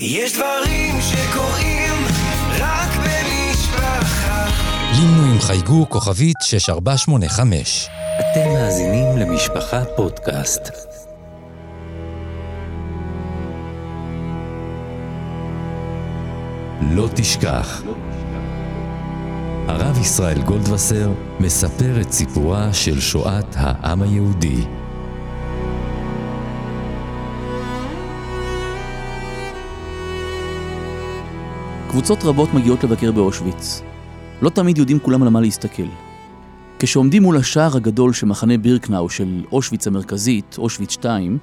יש דברים שקורים רק במשפחה. לינו עם חייגו כוכבית 6485. אתם מאזינים למשפחה פודקאסט. לא תשכח. הרב ישראל גולדווסר מספר את סיפורה של שואת העם היהודי. קבוצות רבות מגיעות לבקר באושוויץ. לא תמיד יודעים כולם על מה להסתכל. כשעומדים מול השער הגדול של מחנה בירקנאו של אושוויץ המרכזית, אושוויץ 2,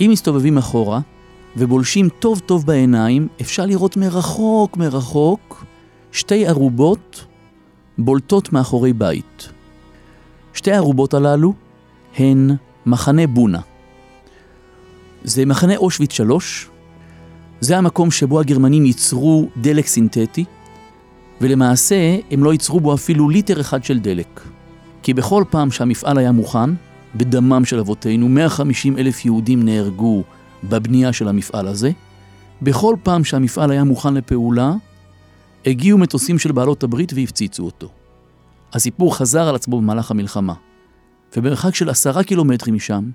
אם מסתובבים אחורה ובולשים טוב טוב בעיניים, אפשר לראות מרחוק מרחוק שתי ערובות בולטות מאחורי בית. שתי הערובות הללו הן מחנה בונה. זה מחנה אושוויץ 3, זה המקום שבו הגרמנים ייצרו דלק סינתטי, ולמעשה הם לא ייצרו בו אפילו ליטר אחד של דלק. כי בכל פעם שהמפעל היה מוכן, בדמם של אבותינו, 150 אלף יהודים נהרגו בבנייה של המפעל הזה. בכל פעם שהמפעל היה מוכן לפעולה, הגיעו מטוסים של בעלות הברית והפציצו אותו. הסיפור חזר על עצמו במהלך המלחמה, ובמרחק של עשרה קילומטרים משם,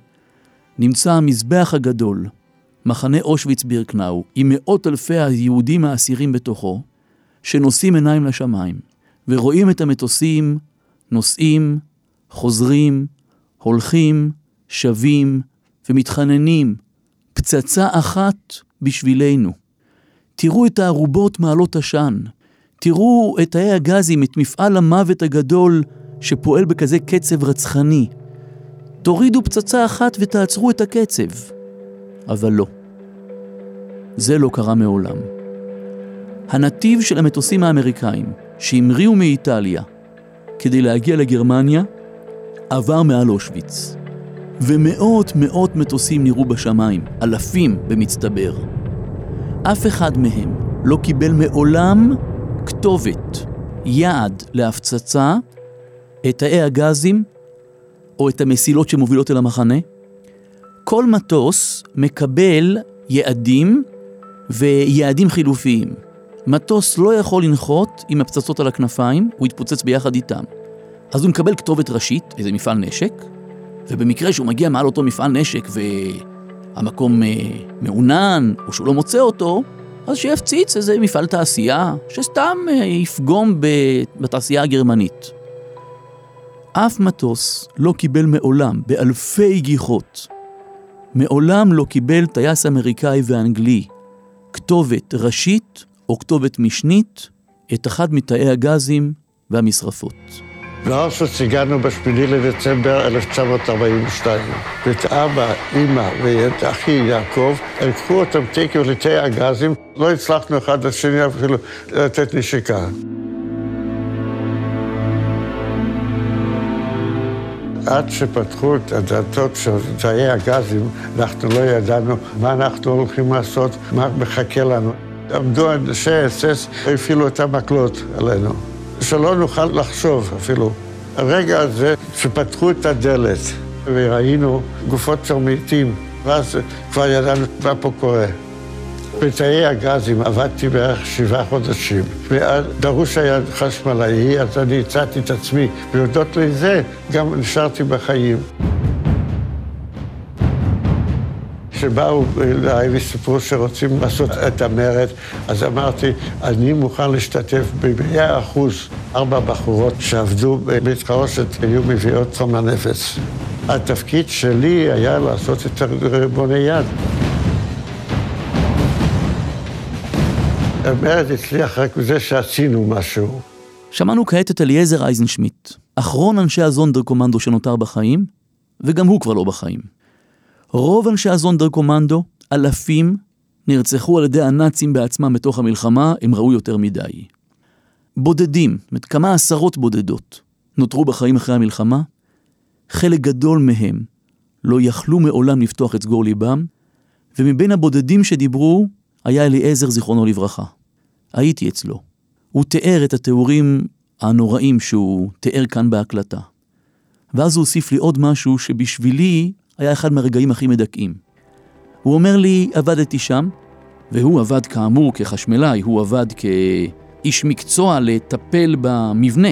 נמצא המזבח הגדול, מחנה אושוויץ בירקנאו, עם מאות אלפי היהודים האסירים בתוכו, שנושאים עיניים לשמיים, ורואים את המטוסים נוסעים, חוזרים, הולכים, שבים ומתחננים, פצצה אחת בשבילנו. תראו את הערובות מעלות עשן, תראו את תאי הגזים, את מפעל המוות הגדול שפועל בכזה קצב רצחני. תורידו פצצה אחת ותעצרו את הקצב. אבל לא. זה לא קרה מעולם. הנתיב של המטוסים האמריקאים שהמריאו מאיטליה כדי להגיע לגרמניה עבר מעל אושוויץ. ומאות מאות מטוסים נראו בשמיים, אלפים במצטבר. אף אחד מהם לא קיבל מעולם כתובת, יעד להפצצה, את תאי הגזים או את המסילות שמובילות אל המחנה. כל מטוס מקבל יעדים ויעדים חילופיים. מטוס לא יכול לנחות עם הפצצות על הכנפיים, הוא יתפוצץ ביחד איתם. אז הוא מקבל כתובת ראשית, איזה מפעל נשק, ובמקרה שהוא מגיע מעל אותו מפעל נשק והמקום אה, מעונן, או שהוא לא מוצא אותו, אז שיפציץ איזה מפעל תעשייה, שסתם אה, יפגום בתעשייה הגרמנית. אף מטוס לא קיבל מעולם, באלפי גיחות, מעולם לא קיבל טייס אמריקאי ואנגלי כתובת ראשית או כתובת משנית את אחד מתאי הגזים והמשרפות. לאושוויץ הגענו בשמיני לדצמבר 1942. ואת אבא, אימא ואת אחי יעקב, לקחו אותם תקו לתאי הגזים, לא הצלחנו אחד לשני אפילו לתת נשיקה. עד שפתחו את הדלתות של תאי הגזים, אנחנו לא ידענו מה אנחנו הולכים לעשות, מה מחכה לנו. עמדו אנשי אס-אס, הפעילו את המקלות עלינו, שלא נוכל לחשוב אפילו. הרגע הזה שפתחו את הדלת וראינו גופות של מתים, ואז כבר ידענו מה פה קורה. בתאי הגזים עבדתי בערך שבעה חודשים, ודרוש היה חשמלאי, אז אני הצעתי את עצמי, והודות לזה גם נשארתי בחיים. כשבאו אליי וסיפרו שרוצים לעשות את המרד, אז אמרתי, אני מוכן להשתתף במאה אחוז. ארבע בחורות שעבדו בבית חרושת היו מביאות חומר נפץ. התפקיד שלי היה לעשות את ריבוני יד. המרד הצליח רק בזה שעשינו משהו. שמענו כעת את אליעזר אייזנשמיט, אחרון אנשי הזונדר קומנדו שנותר בחיים, וגם הוא כבר לא בחיים. רוב אנשי הזונדר קומנדו, אלפים, נרצחו על ידי הנאצים בעצמם בתוך המלחמה, הם ראו יותר מדי. בודדים, זאת כמה עשרות בודדות, נותרו בחיים אחרי המלחמה, חלק גדול מהם לא יכלו מעולם לפתוח את סגור ליבם, ומבין הבודדים שדיברו היה אליעזר זיכרונו לברכה. הייתי אצלו. הוא תיאר את התיאורים הנוראים שהוא תיאר כאן בהקלטה. ואז הוא הוסיף לי עוד משהו שבשבילי היה אחד מהרגעים הכי מדכאים. הוא אומר לי, עבדתי שם, והוא עבד כאמור כחשמלאי, הוא עבד כאיש מקצוע לטפל במבנה.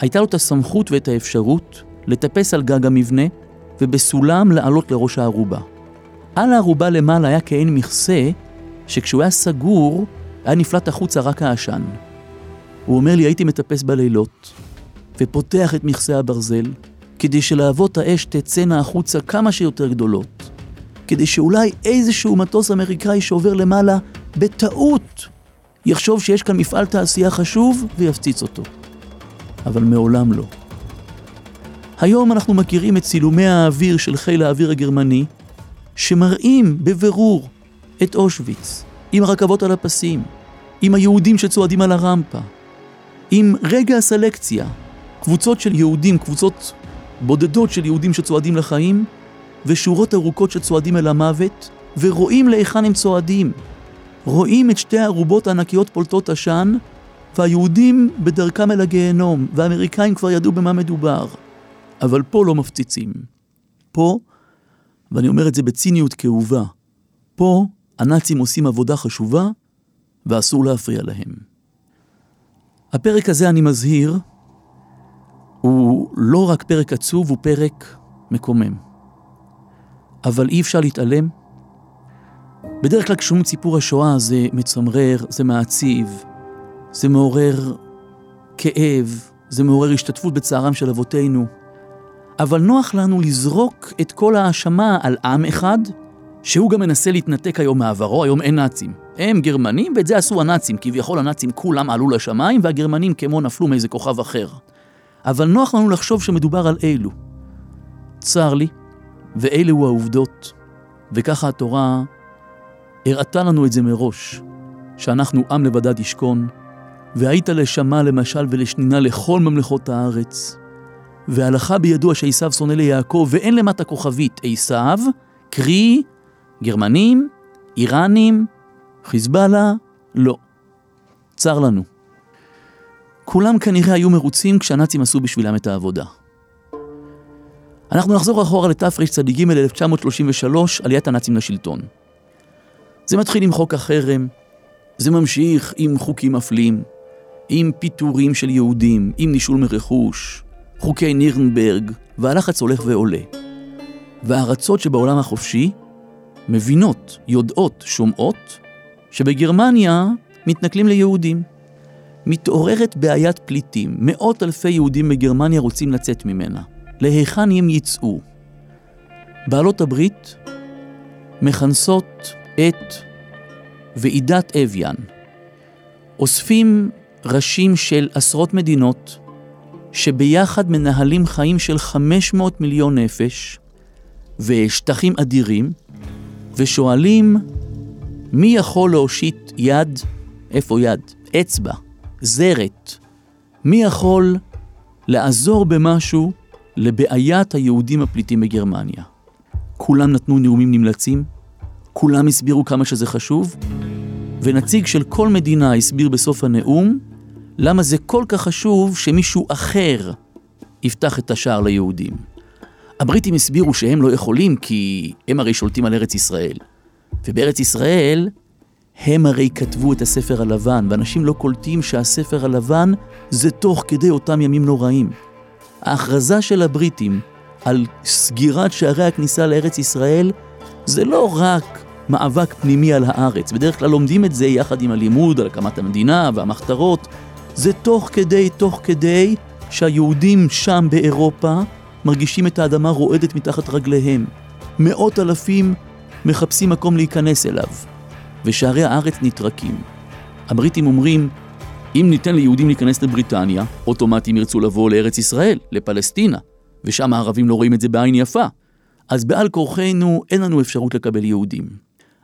הייתה לו את הסמכות ואת האפשרות לטפס על גג המבנה ובסולם לעלות לראש הערובה. על הערובה למעלה היה כעין מכסה, שכשהוא היה סגור, היה נפלט החוצה רק העשן. הוא אומר לי, הייתי מטפס בלילות, ופותח את מכסה הברזל, כדי שלהבות האש תצאנה החוצה כמה שיותר גדולות, כדי שאולי איזשהו מטוס אמריקאי שעובר למעלה, בטעות, יחשוב שיש כאן מפעל תעשייה חשוב ויפציץ אותו. אבל מעולם לא. היום אנחנו מכירים את צילומי האוויר של חיל האוויר הגרמני, שמראים בבירור את אושוויץ, עם הרכבות על הפסים, עם היהודים שצועדים על הרמפה, עם רגע הסלקציה, קבוצות של יהודים, קבוצות בודדות של יהודים שצועדים לחיים, ושורות ארוכות שצועדים אל המוות, ורואים להיכן הם צועדים. רואים את שתי הערובות הענקיות פולטות עשן, והיהודים בדרכם אל הגיהנום, והאמריקאים כבר ידעו במה מדובר. אבל פה לא מפציצים. פה, ואני אומר את זה בציניות כאובה, פה הנאצים עושים עבודה חשובה, ואסור להפריע להם. הפרק הזה, אני מזהיר, הוא לא רק פרק עצוב, הוא פרק מקומם. אבל אי אפשר להתעלם. בדרך כלל כששומעים סיפור השואה זה מצמרר, זה מעציב, זה מעורר כאב, זה מעורר השתתפות בצערם של אבותינו. אבל נוח לנו לזרוק את כל האשמה על עם אחד, שהוא גם מנסה להתנתק היום מעברו, היום אין נאצים. הם גרמנים, ואת זה עשו הנאצים. כביכול הנאצים כולם עלו לשמיים, והגרמנים כמו נפלו מאיזה כוכב אחר. אבל נוח לנו לחשוב שמדובר על אלו. צר לי, ואלו העובדות. וככה התורה הראתה לנו את זה מראש, שאנחנו עם לבדד ישכון, והיית לשמה למשל ולשנינה לכל ממלכות הארץ. והלכה בידוע שעשו שונא ליעקב, ואין למטה כוכבית עשו, קרי גרמנים, איראנים, חיזבאללה, לא. צר לנו. כולם כנראה היו מרוצים כשהנאצים עשו בשבילם את העבודה. אנחנו נחזור אחורה לתרצ"ג 1933, עליית הנאצים לשלטון. זה מתחיל עם חוק החרם, זה ממשיך עם חוקים מפלים, עם פיטורים של יהודים, עם נישול מרכוש, חוקי נירנברג, והלחץ הולך ועולה. והארצות שבעולם החופשי מבינות, יודעות, שומעות, שבגרמניה מתנכלים ליהודים. מתעוררת בעיית פליטים, מאות אלפי יהודים בגרמניה רוצים לצאת ממנה. להיכן הם יצאו? בעלות הברית מכנסות את ועידת אביאן. אוספים ראשים של עשרות מדינות שביחד מנהלים חיים של 500 מיליון נפש ושטחים אדירים, ושואלים מי יכול להושיט יד, איפה יד? אצבע, זרת. מי יכול לעזור במשהו לבעיית היהודים הפליטים בגרמניה? כולם נתנו נאומים נמלצים, כולם הסבירו כמה שזה חשוב, ונציג של כל מדינה הסביר בסוף הנאום למה זה כל כך חשוב שמישהו אחר יפתח את השער ליהודים. הבריטים הסבירו שהם לא יכולים כי הם הרי שולטים על ארץ ישראל. ובארץ ישראל הם הרי כתבו את הספר הלבן, ואנשים לא קולטים שהספר הלבן זה תוך כדי אותם ימים נוראים. ההכרזה של הבריטים על סגירת שערי הכניסה לארץ ישראל זה לא רק מאבק פנימי על הארץ, בדרך כלל לומדים את זה יחד עם הלימוד על הקמת המדינה והמחתרות, זה תוך כדי, תוך כדי שהיהודים שם באירופה מרגישים את האדמה רועדת מתחת רגליהם. מאות אלפים מחפשים מקום להיכנס אליו, ושערי הארץ נטרקים. הבריטים אומרים, אם ניתן ליהודים להיכנס לבריטניה, אוטומטים ירצו לבוא לארץ ישראל, לפלסטינה, ושם הערבים לא רואים את זה בעין יפה. אז בעל כורחנו אין לנו אפשרות לקבל יהודים.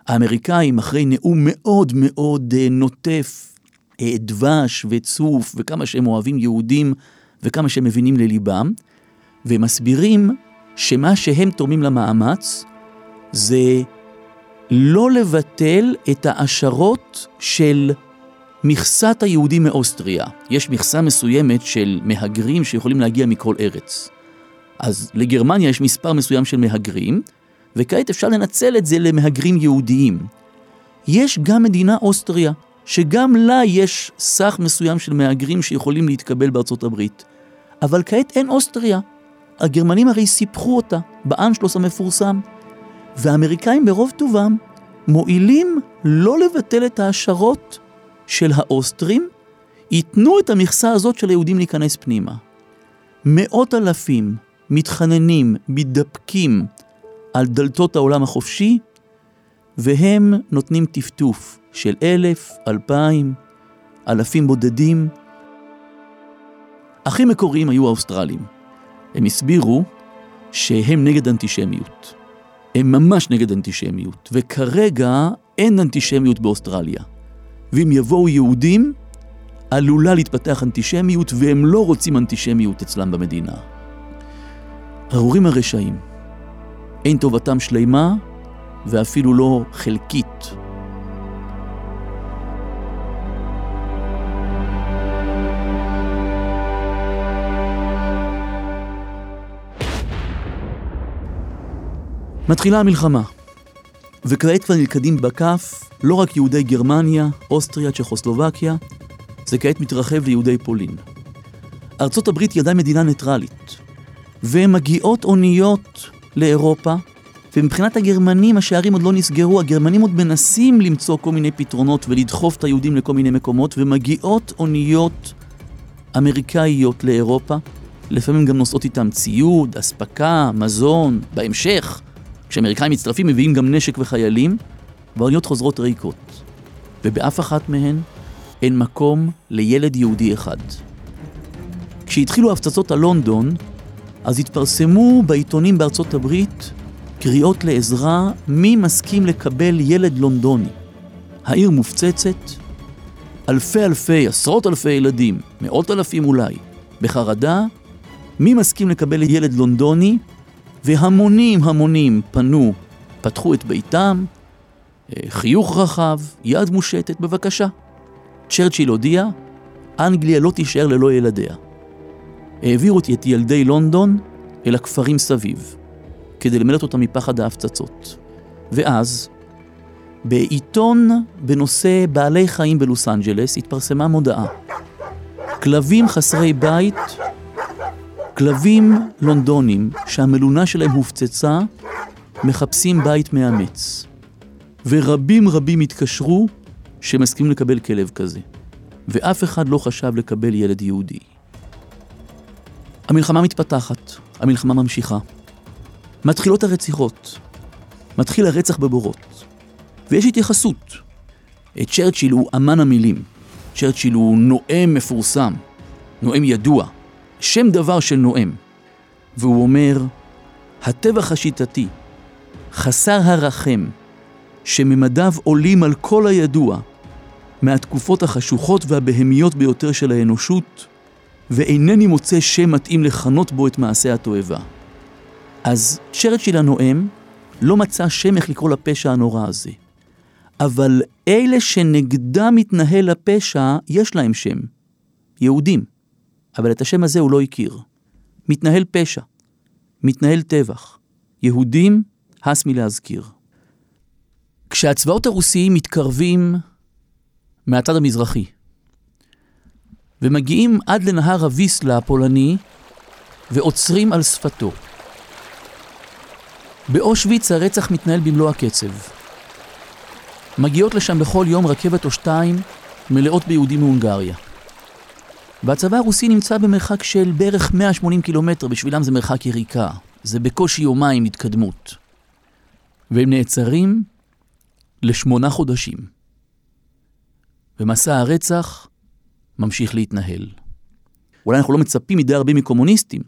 האמריקאים, אחרי נאום מאוד מאוד אה, נוטף, אה, דבש וצוף, וכמה שהם אוהבים יהודים, וכמה שהם מבינים לליבם, ומסבירים שמה שהם תורמים למאמץ זה לא לבטל את ההשערות של מכסת היהודים מאוסטריה. יש מכסה מסוימת של מהגרים שיכולים להגיע מכל ארץ. אז לגרמניה יש מספר מסוים של מהגרים, וכעת אפשר לנצל את זה למהגרים יהודיים. יש גם מדינה אוסטריה, שגם לה יש סך מסוים של מהגרים שיכולים להתקבל בארצות הברית. אבל כעת אין אוסטריה. הגרמנים הרי סיפחו אותה באנשלוס המפורסם, והאמריקאים ברוב טובם מועילים לא לבטל את ההשערות של האוסטרים, ייתנו את המכסה הזאת של היהודים להיכנס פנימה. מאות אלפים מתחננים, מתדפקים על דלתות העולם החופשי, והם נותנים טפטוף של אלף, אלפיים, אלפים בודדים. הכי מקוריים היו האוסטרלים. הם הסבירו שהם נגד אנטישמיות. הם ממש נגד אנטישמיות, וכרגע אין אנטישמיות באוסטרליה. ואם יבואו יהודים, עלולה להתפתח אנטישמיות, והם לא רוצים אנטישמיות אצלם במדינה. ארורים הרשעים, אין טובתם שלימה, ואפילו לא חלקית. מתחילה המלחמה, וכעת כבר נלכדים בכף לא רק יהודי גרמניה, אוסטריה, צ'כוסלובקיה, זה כעת מתרחב ליהודי פולין. ארצות הברית היא עדיין מדינה ניטרלית, ומגיעות אוניות לאירופה, ומבחינת הגרמנים השערים עוד לא נסגרו, הגרמנים עוד מנסים למצוא כל מיני פתרונות ולדחוף את היהודים לכל מיני מקומות, ומגיעות אוניות אמריקאיות לאירופה, לפעמים גם נושאות איתם ציוד, אספקה, מזון, בהמשך, כשאמריקאים מצטרפים מביאים גם נשק וחיילים, והאוניות חוזרות ריקות. ובאף אחת מהן אין מקום לילד יהודי אחד. כשהתחילו ההפצצות על לונדון, אז התפרסמו בעיתונים בארצות הברית קריאות לעזרה מי מסכים לקבל ילד לונדוני. העיר מופצצת, אלפי אלפי, עשרות אלפי ילדים, מאות אלפים אולי, בחרדה, מי מסכים לקבל ילד לונדוני, והמונים המונים פנו, פתחו את ביתם, אה, חיוך רחב, יד מושטת, בבקשה. צ'רצ'יל הודיע, אנגליה לא תישאר ללא ילדיה. העבירו את ילדי לונדון אל הכפרים סביב, כדי למלט אותם מפחד ההפצצות. ואז, בעיתון בנושא בעלי חיים בלוס אנג'לס התפרסמה מודעה. כלבים חסרי בית, כלבים לונדונים שהמלונה שלהם הופצצה, מחפשים בית מאמץ. ורבים רבים התקשרו שמסכימים לקבל כלב כזה. ואף אחד לא חשב לקבל ילד יהודי. המלחמה מתפתחת, המלחמה ממשיכה. מתחילות הרציחות, מתחיל הרצח בבורות, ויש התייחסות. צ'רצ'יל הוא אמן המילים, צ'רצ'יל הוא נואם מפורסם, נואם ידוע, שם דבר של נואם. והוא אומר, הטבח השיטתי, חסר הרחם, שממדיו עולים על כל הידוע, מהתקופות החשוכות והבהמיות ביותר של האנושות, ואינני מוצא שם מתאים לכנות בו את מעשה התועבה. אז צ'רצ'יל הנואם לא מצא שם איך לקרוא לפשע הנורא הזה. אבל אלה שנגדם מתנהל הפשע, יש להם שם. יהודים. אבל את השם הזה הוא לא הכיר. מתנהל פשע. מתנהל טבח. יהודים, הס מלהזכיר. כשהצבאות הרוסיים מתקרבים מהצד המזרחי, ומגיעים עד לנהר הוויסלה הפולני, ועוצרים על שפתו. באושוויץ הרצח מתנהל במלוא הקצב. מגיעות לשם בכל יום רכבת או שתיים מלאות ביהודים מהונגריה. והצבא הרוסי נמצא במרחק של בערך 180 קילומטר, בשבילם זה מרחק יריקה. זה בקושי יומיים התקדמות. והם נעצרים לשמונה חודשים. ומסע הרצח ממשיך להתנהל. אולי אנחנו לא מצפים מדי הרבה מקומוניסטים,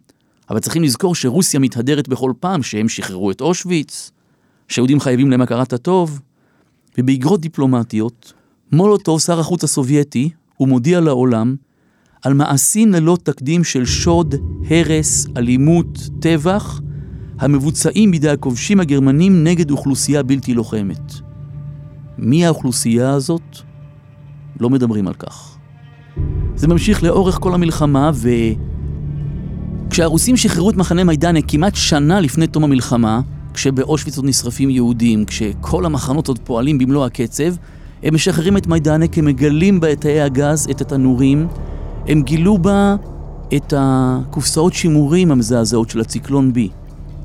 אבל צריכים לזכור שרוסיה מתהדרת בכל פעם שהם שחררו את אושוויץ, שהיהודים חייבים להם הכרת הטוב, ובאגרות דיפלומטיות, מולוטוב, שר החוץ הסובייטי, הוא מודיע לעולם על מעשים ללא תקדים של שוד, הרס, אלימות, טבח, המבוצעים בידי הכובשים הגרמנים נגד אוכלוסייה בלתי לוחמת. מי האוכלוסייה הזאת? לא מדברים על כך. זה ממשיך לאורך כל המלחמה, וכשהרוסים שחררו את מחנה מיידנה כמעט שנה לפני תום המלחמה, כשבאושוויץ עוד נשרפים יהודים, כשכל המחנות עוד פועלים במלוא הקצב, הם משחררים את מיידנק, הם מגלים בה את תאי הגז, את התנורים, הם גילו בה את הקופסאות שימורים המזעזעות של הציקלון B.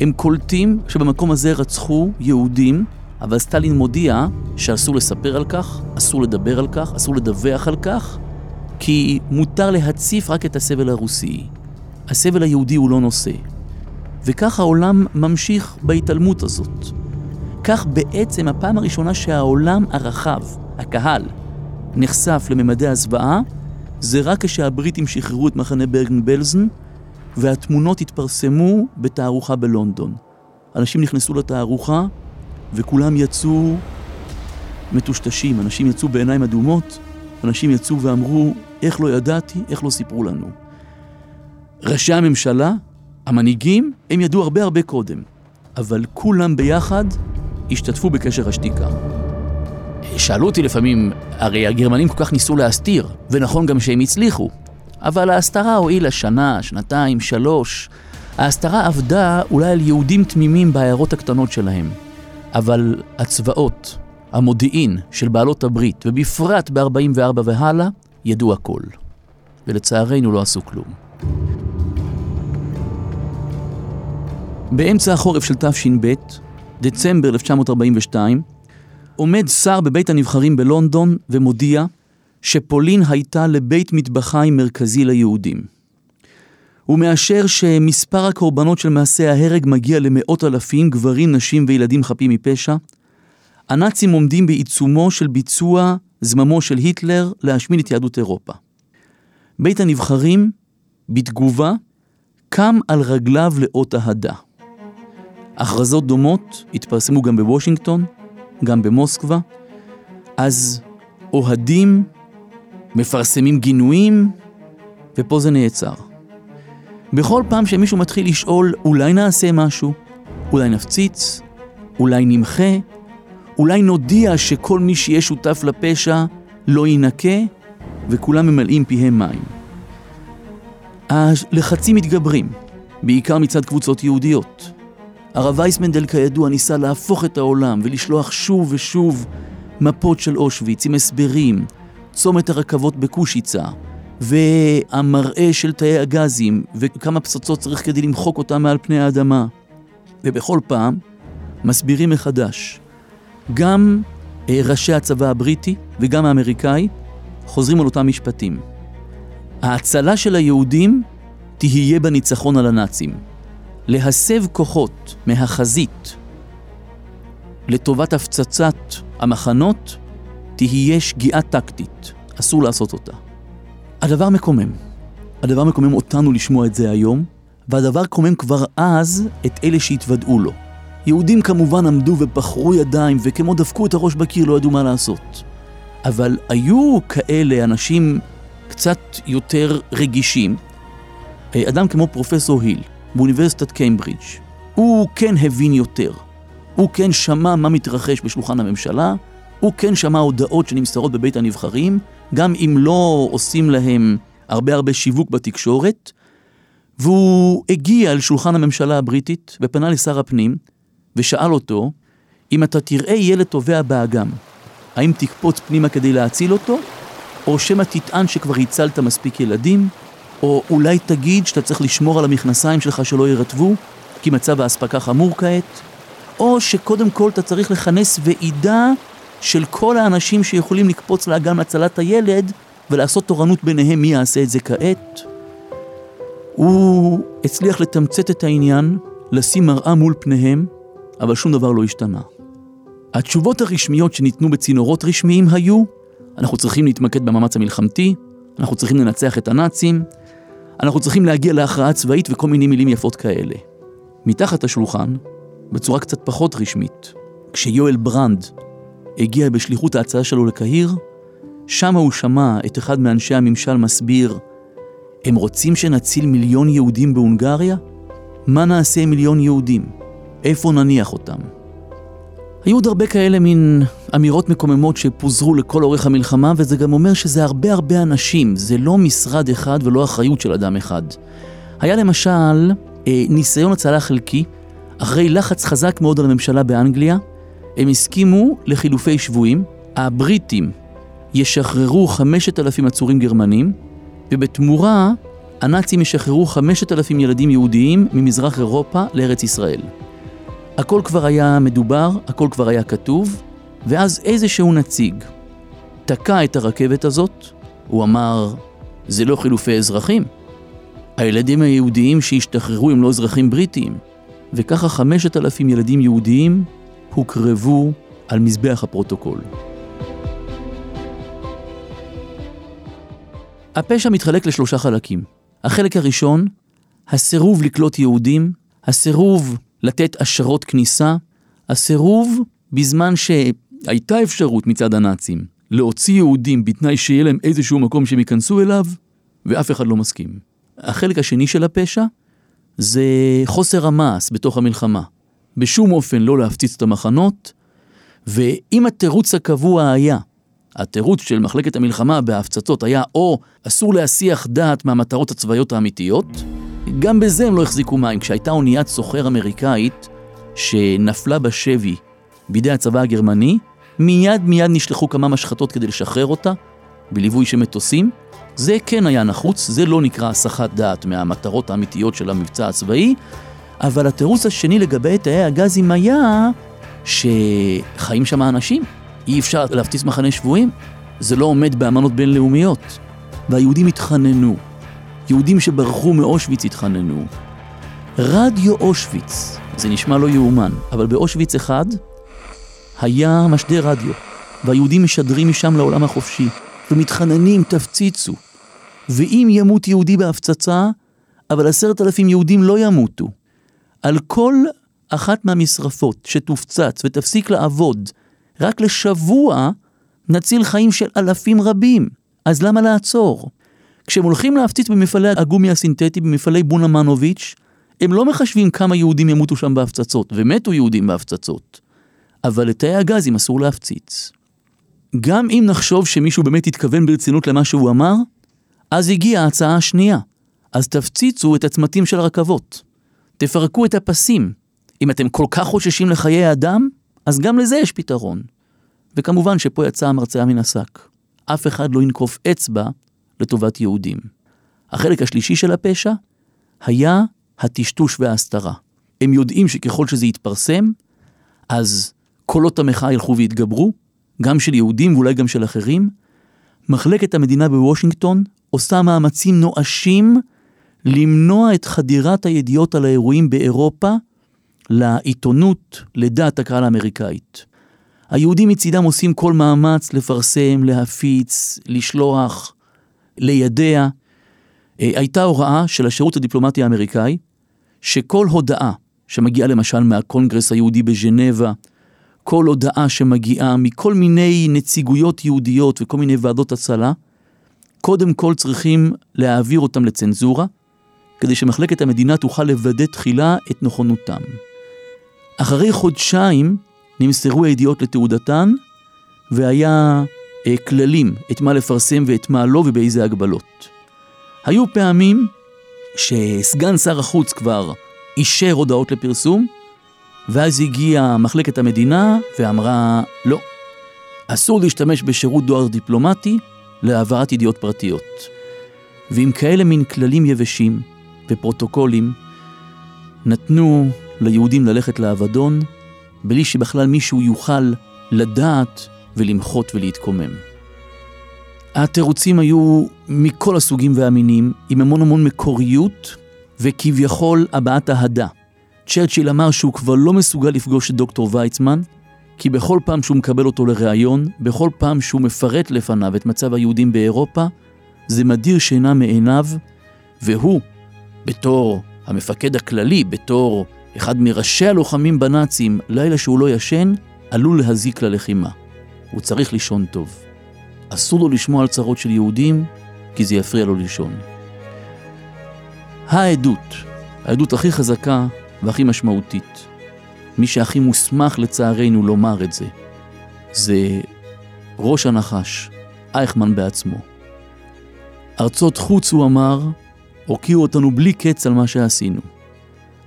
הם קולטים שבמקום הזה רצחו יהודים, אבל סטלין מודיע שאסור לספר על כך, אסור לדבר על כך, אסור לדווח על כך, כי מותר להציף רק את הסבל הרוסי. הסבל היהודי הוא לא נושא. וכך העולם ממשיך בהתעלמות הזאת. כך בעצם הפעם הראשונה שהעולם הרחב, הקהל, נחשף לממדי הזוועה, זה רק כשהבריטים שחררו את מחנה ברגן בלזן, והתמונות התפרסמו בתערוכה בלונדון. אנשים נכנסו לתערוכה, וכולם יצאו מטושטשים, אנשים יצאו בעיניים אדומות, אנשים יצאו ואמרו, איך לא ידעתי, איך לא סיפרו לנו. ראשי הממשלה, המנהיגים, הם ידעו הרבה הרבה קודם, אבל כולם ביחד השתתפו בקשר השתיקה. שאלו אותי לפעמים, הרי הגרמנים כל כך ניסו להסתיר, ונכון גם שהם הצליחו, אבל ההסתרה הועילה שנה, שנתיים, שלוש. ההסתרה עבדה אולי על יהודים תמימים בעיירות הקטנות שלהם, אבל הצבאות, המודיעין של בעלות הברית, ובפרט ב-44 והלאה, ידעו הכל. ולצערנו לא עשו כלום. באמצע החורף של תש"ב, דצמבר 1942, עומד שר בבית הנבחרים בלונדון ומודיע שפולין הייתה לבית מטבחיים מרכזי ליהודים. הוא מאשר שמספר הקורבנות של מעשי ההרג מגיע למאות אלפים, גברים, נשים וילדים חפים מפשע. הנאצים עומדים בעיצומו של ביצוע זממו של היטלר להשמיד את יהדות אירופה. בית הנבחרים, בתגובה, קם על רגליו לאות אהדה. הכרזות דומות התפרסמו גם בוושינגטון, גם במוסקבה, אז אוהדים, מפרסמים גינויים, ופה זה נעצר. בכל פעם שמישהו מתחיל לשאול, אולי נעשה משהו, אולי נפציץ, אולי נמחה, אולי נודיע שכל מי שיהיה שותף לפשע לא יינקה, וכולם ממלאים פיהם מים. הלחצים מתגברים, בעיקר מצד קבוצות יהודיות. הרב וייסמנדל כידוע ניסה להפוך את העולם ולשלוח שוב ושוב מפות של אושוויץ עם הסברים, צומת הרכבות בקושיצה, והמראה של תאי הגזים, וכמה פצצות צריך כדי למחוק אותם מעל פני האדמה. ובכל פעם מסבירים מחדש. גם אה, ראשי הצבא הבריטי וגם האמריקאי חוזרים על אותם משפטים. ההצלה של היהודים תהיה בניצחון על הנאצים. להסב כוחות מהחזית לטובת הפצצת המחנות תהיה שגיאה טקטית, אסור לעשות אותה. הדבר מקומם. הדבר מקומם אותנו לשמוע את זה היום, והדבר קומם כבר אז את אלה שהתוודעו לו. יהודים כמובן עמדו ובחרו ידיים, וכמו דפקו את הראש בקיר לא ידעו מה לעשות. אבל היו כאלה אנשים קצת יותר רגישים, אדם כמו פרופסור היל, באוניברסיטת קיימברידג'. הוא כן הבין יותר. הוא כן שמע מה מתרחש בשולחן הממשלה, הוא כן שמע הודעות שנמסרות בבית הנבחרים, גם אם לא עושים להם הרבה הרבה שיווק בתקשורת, והוא הגיע אל שולחן הממשלה הבריטית ופנה לשר הפנים ושאל אותו, אם אתה תראה ילד טובע באגם, האם תקפוץ פנימה כדי להציל אותו, או שמא תטען שכבר הצלת מספיק ילדים, או אולי תגיד שאתה צריך לשמור על המכנסיים שלך שלא יירטבו, כי מצב האספקה חמור כעת, או שקודם כל אתה צריך לכנס ועידה של כל האנשים שיכולים לקפוץ לאגם להצלת הילד ולעשות תורנות ביניהם מי יעשה את זה כעת. הוא הצליח לתמצת את העניין, לשים מראה מול פניהם, אבל שום דבר לא השתנה. התשובות הרשמיות שניתנו בצינורות רשמיים היו, אנחנו צריכים להתמקד במאמץ המלחמתי, אנחנו צריכים לנצח את הנאצים, אנחנו צריכים להגיע להכרעה צבאית וכל מיני מילים יפות כאלה. מתחת השולחן, בצורה קצת פחות רשמית, כשיואל ברנד הגיע בשליחות ההצעה שלו לקהיר, שם הוא שמע את אחד מאנשי הממשל מסביר, הם רוצים שנציל מיליון יהודים בהונגריה? מה נעשה עם מיליון יהודים? איפה נניח אותם? היו עוד הרבה כאלה מין אמירות מקוממות שפוזרו לכל אורך המלחמה, וזה גם אומר שזה הרבה הרבה אנשים, זה לא משרד אחד ולא אחריות של אדם אחד. היה למשל אה, ניסיון הצלה חלקי אחרי לחץ חזק מאוד על הממשלה באנגליה, הם הסכימו לחילופי שבויים. הבריטים ישחררו 5,000 עצורים גרמנים, ובתמורה הנאצים ישחררו 5,000 ילדים יהודיים ממזרח אירופה לארץ ישראל. הכל כבר היה מדובר, הכל כבר היה כתוב, ואז איזשהו נציג תקע את הרכבת הזאת, הוא אמר, זה לא חילופי אזרחים. הילדים היהודיים שהשתחררו הם לא אזרחים בריטיים. וככה חמשת אלפים ילדים יהודיים הוקרבו על מזבח הפרוטוקול. הפשע מתחלק לשלושה חלקים. החלק הראשון, הסירוב לקלוט יהודים, הסירוב לתת אשרות כניסה, הסירוב בזמן שהייתה אפשרות מצד הנאצים להוציא יהודים בתנאי שיהיה להם איזשהו מקום שהם ייכנסו אליו, ואף אחד לא מסכים. החלק השני של הפשע זה חוסר המעש בתוך המלחמה. בשום אופן לא להפציץ את המחנות, ואם התירוץ הקבוע היה, התירוץ של מחלקת המלחמה בהפצצות היה או אסור להסיח דעת מהמטרות הצבאיות האמיתיות, גם בזה הם לא החזיקו מים. כשהייתה אוניית סוחר אמריקאית שנפלה בשבי בידי הצבא הגרמני, מיד מיד נשלחו כמה משחטות כדי לשחרר אותה, בליווי של מטוסים. זה כן היה נחוץ, זה לא נקרא הסחת דעת מהמטרות האמיתיות של המבצע הצבאי, אבל התירוץ השני לגבי תאי הגזים היה שחיים שם אנשים. אי אפשר להפציץ מחנה שבויים, זה לא עומד באמנות בינלאומיות. והיהודים התחננו, יהודים שברחו מאושוויץ התחננו. רדיו אושוויץ, זה נשמע לא יאומן, אבל באושוויץ אחד היה משדר רדיו, והיהודים משדרים משם לעולם החופשי, ומתחננים, תפציצו. ואם ימות יהודי בהפצצה, אבל עשרת אלפים יהודים לא ימותו. על כל אחת מהמשרפות שתופצץ ותפסיק לעבוד רק לשבוע, נציל חיים של אלפים רבים. אז למה לעצור? כשהם הולכים להפציץ במפעלי הגומי הסינתטי, במפעלי בונה מנוביץ', הם לא מחשבים כמה יהודים ימותו שם בהפצצות, ומתו יהודים בהפצצות. אבל לתאי הגזים אסור להפציץ. גם אם נחשוב שמישהו באמת התכוון ברצינות למה שהוא אמר, אז הגיעה ההצעה השנייה. אז תפציצו את הצמתים של הרכבות. תפרקו את הפסים. אם אתם כל כך חוששים לחיי האדם, אז גם לזה יש פתרון. וכמובן שפה יצא המרצע מן השק. אף אחד לא ינקוף אצבע לטובת יהודים. החלק השלישי של הפשע היה הטשטוש וההסתרה. הם יודעים שככל שזה יתפרסם, אז קולות המחאה ילכו ויתגברו, גם של יהודים ואולי גם של אחרים. מחלקת המדינה בוושינגטון עושה מאמצים נואשים למנוע את חדירת הידיעות על האירועים באירופה לעיתונות, לדעת הקהל האמריקאית. היהודים מצידם עושים כל מאמץ לפרסם, להפיץ, לשלוח, לידע. אה, הייתה הוראה של השירות הדיפלומטי האמריקאי, שכל הודעה שמגיעה למשל מהקונגרס היהודי בז'נבה, כל הודעה שמגיעה מכל מיני נציגויות יהודיות וכל מיני ועדות הצלה, קודם כל צריכים להעביר אותם לצנזורה, כדי שמחלקת המדינה תוכל לוודא תחילה את נכונותם. אחרי חודשיים נמסרו הידיעות לתעודתן, והיה כללים את מה לפרסם ואת מה לא ובאיזה הגבלות. היו פעמים שסגן שר החוץ כבר אישר הודעות לפרסום, ואז הגיעה מחלקת המדינה ואמרה, לא, אסור להשתמש בשירות דואר דיפלומטי להעברת ידיעות פרטיות. ועם כאלה מין כללים יבשים ופרוטוקולים, נתנו ליהודים ללכת לאבדון, בלי שבכלל מישהו יוכל לדעת ולמחות ולהתקומם. התירוצים היו מכל הסוגים והמינים, עם המון המון מקוריות וכביכול הבעת אהדה. צ'רצ'יל אמר שהוא כבר לא מסוגל לפגוש את דוקטור ויצמן, כי בכל פעם שהוא מקבל אותו לראיון, בכל פעם שהוא מפרט לפניו את מצב היהודים באירופה, זה מדיר שינה מעיניו, והוא, בתור המפקד הכללי, בתור אחד מראשי הלוחמים בנאצים, לילה שהוא לא ישן, עלול להזיק ללחימה. הוא צריך לישון טוב. אסור לו לשמוע על צרות של יהודים, כי זה יפריע לו לישון. העדות, העדות הכי חזקה והכי משמעותית, מי שהכי מוסמך לצערנו לומר את זה, זה ראש הנחש, אייכמן בעצמו. ארצות חוץ, הוא אמר, הוקיעו אותנו בלי קץ על מה שעשינו.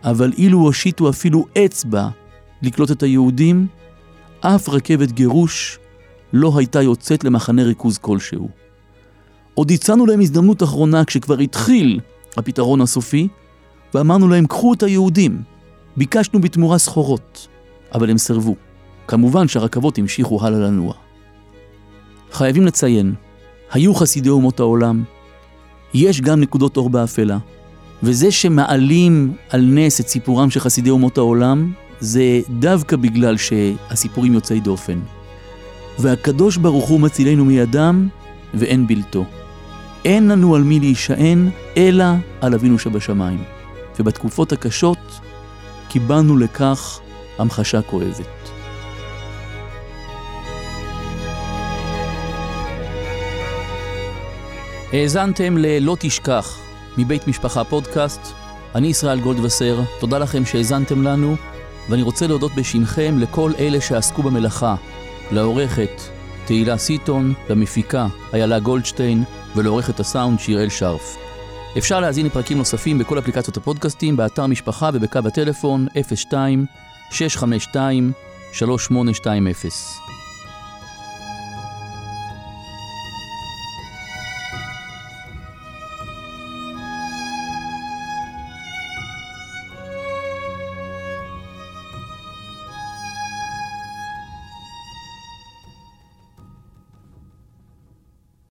אבל אילו הושיטו אפילו אצבע לקלוט את היהודים, אף רכבת גירוש לא הייתה יוצאת למחנה ריכוז כלשהו. עוד הצענו להם הזדמנות אחרונה כשכבר התחיל הפתרון הסופי, ואמרנו להם, קחו את היהודים. ביקשנו בתמורה סחורות, אבל הם סירבו. כמובן שהרכבות המשיכו הלאה לנוע. חייבים לציין, היו חסידי אומות העולם, יש גם נקודות אור באפלה, וזה שמעלים על נס את סיפורם של חסידי אומות העולם, זה דווקא בגלל שהסיפורים יוצאי דופן. והקדוש ברוך הוא מצילנו מידם, ואין בלתו. אין לנו על מי להישען, אלא על אבינו שבשמיים. ובתקופות הקשות קיבלנו לכך המחשה כואבת. האזנתם ל"לא תשכח" מבית משפחה פודקאסט. אני ישראל גולדווסר, תודה לכם שהאזנתם לנו, ואני רוצה להודות בשמכם לכל אלה שעסקו במלאכה, לעורכת תהילה סיטון, למפיקה איילה גולדשטיין ולעורכת הסאונד שיראל שרף. אפשר להזין לפרקים נוספים בכל אפליקציות הפודקאסטים, באתר משפחה ובקו הטלפון 02 652 3820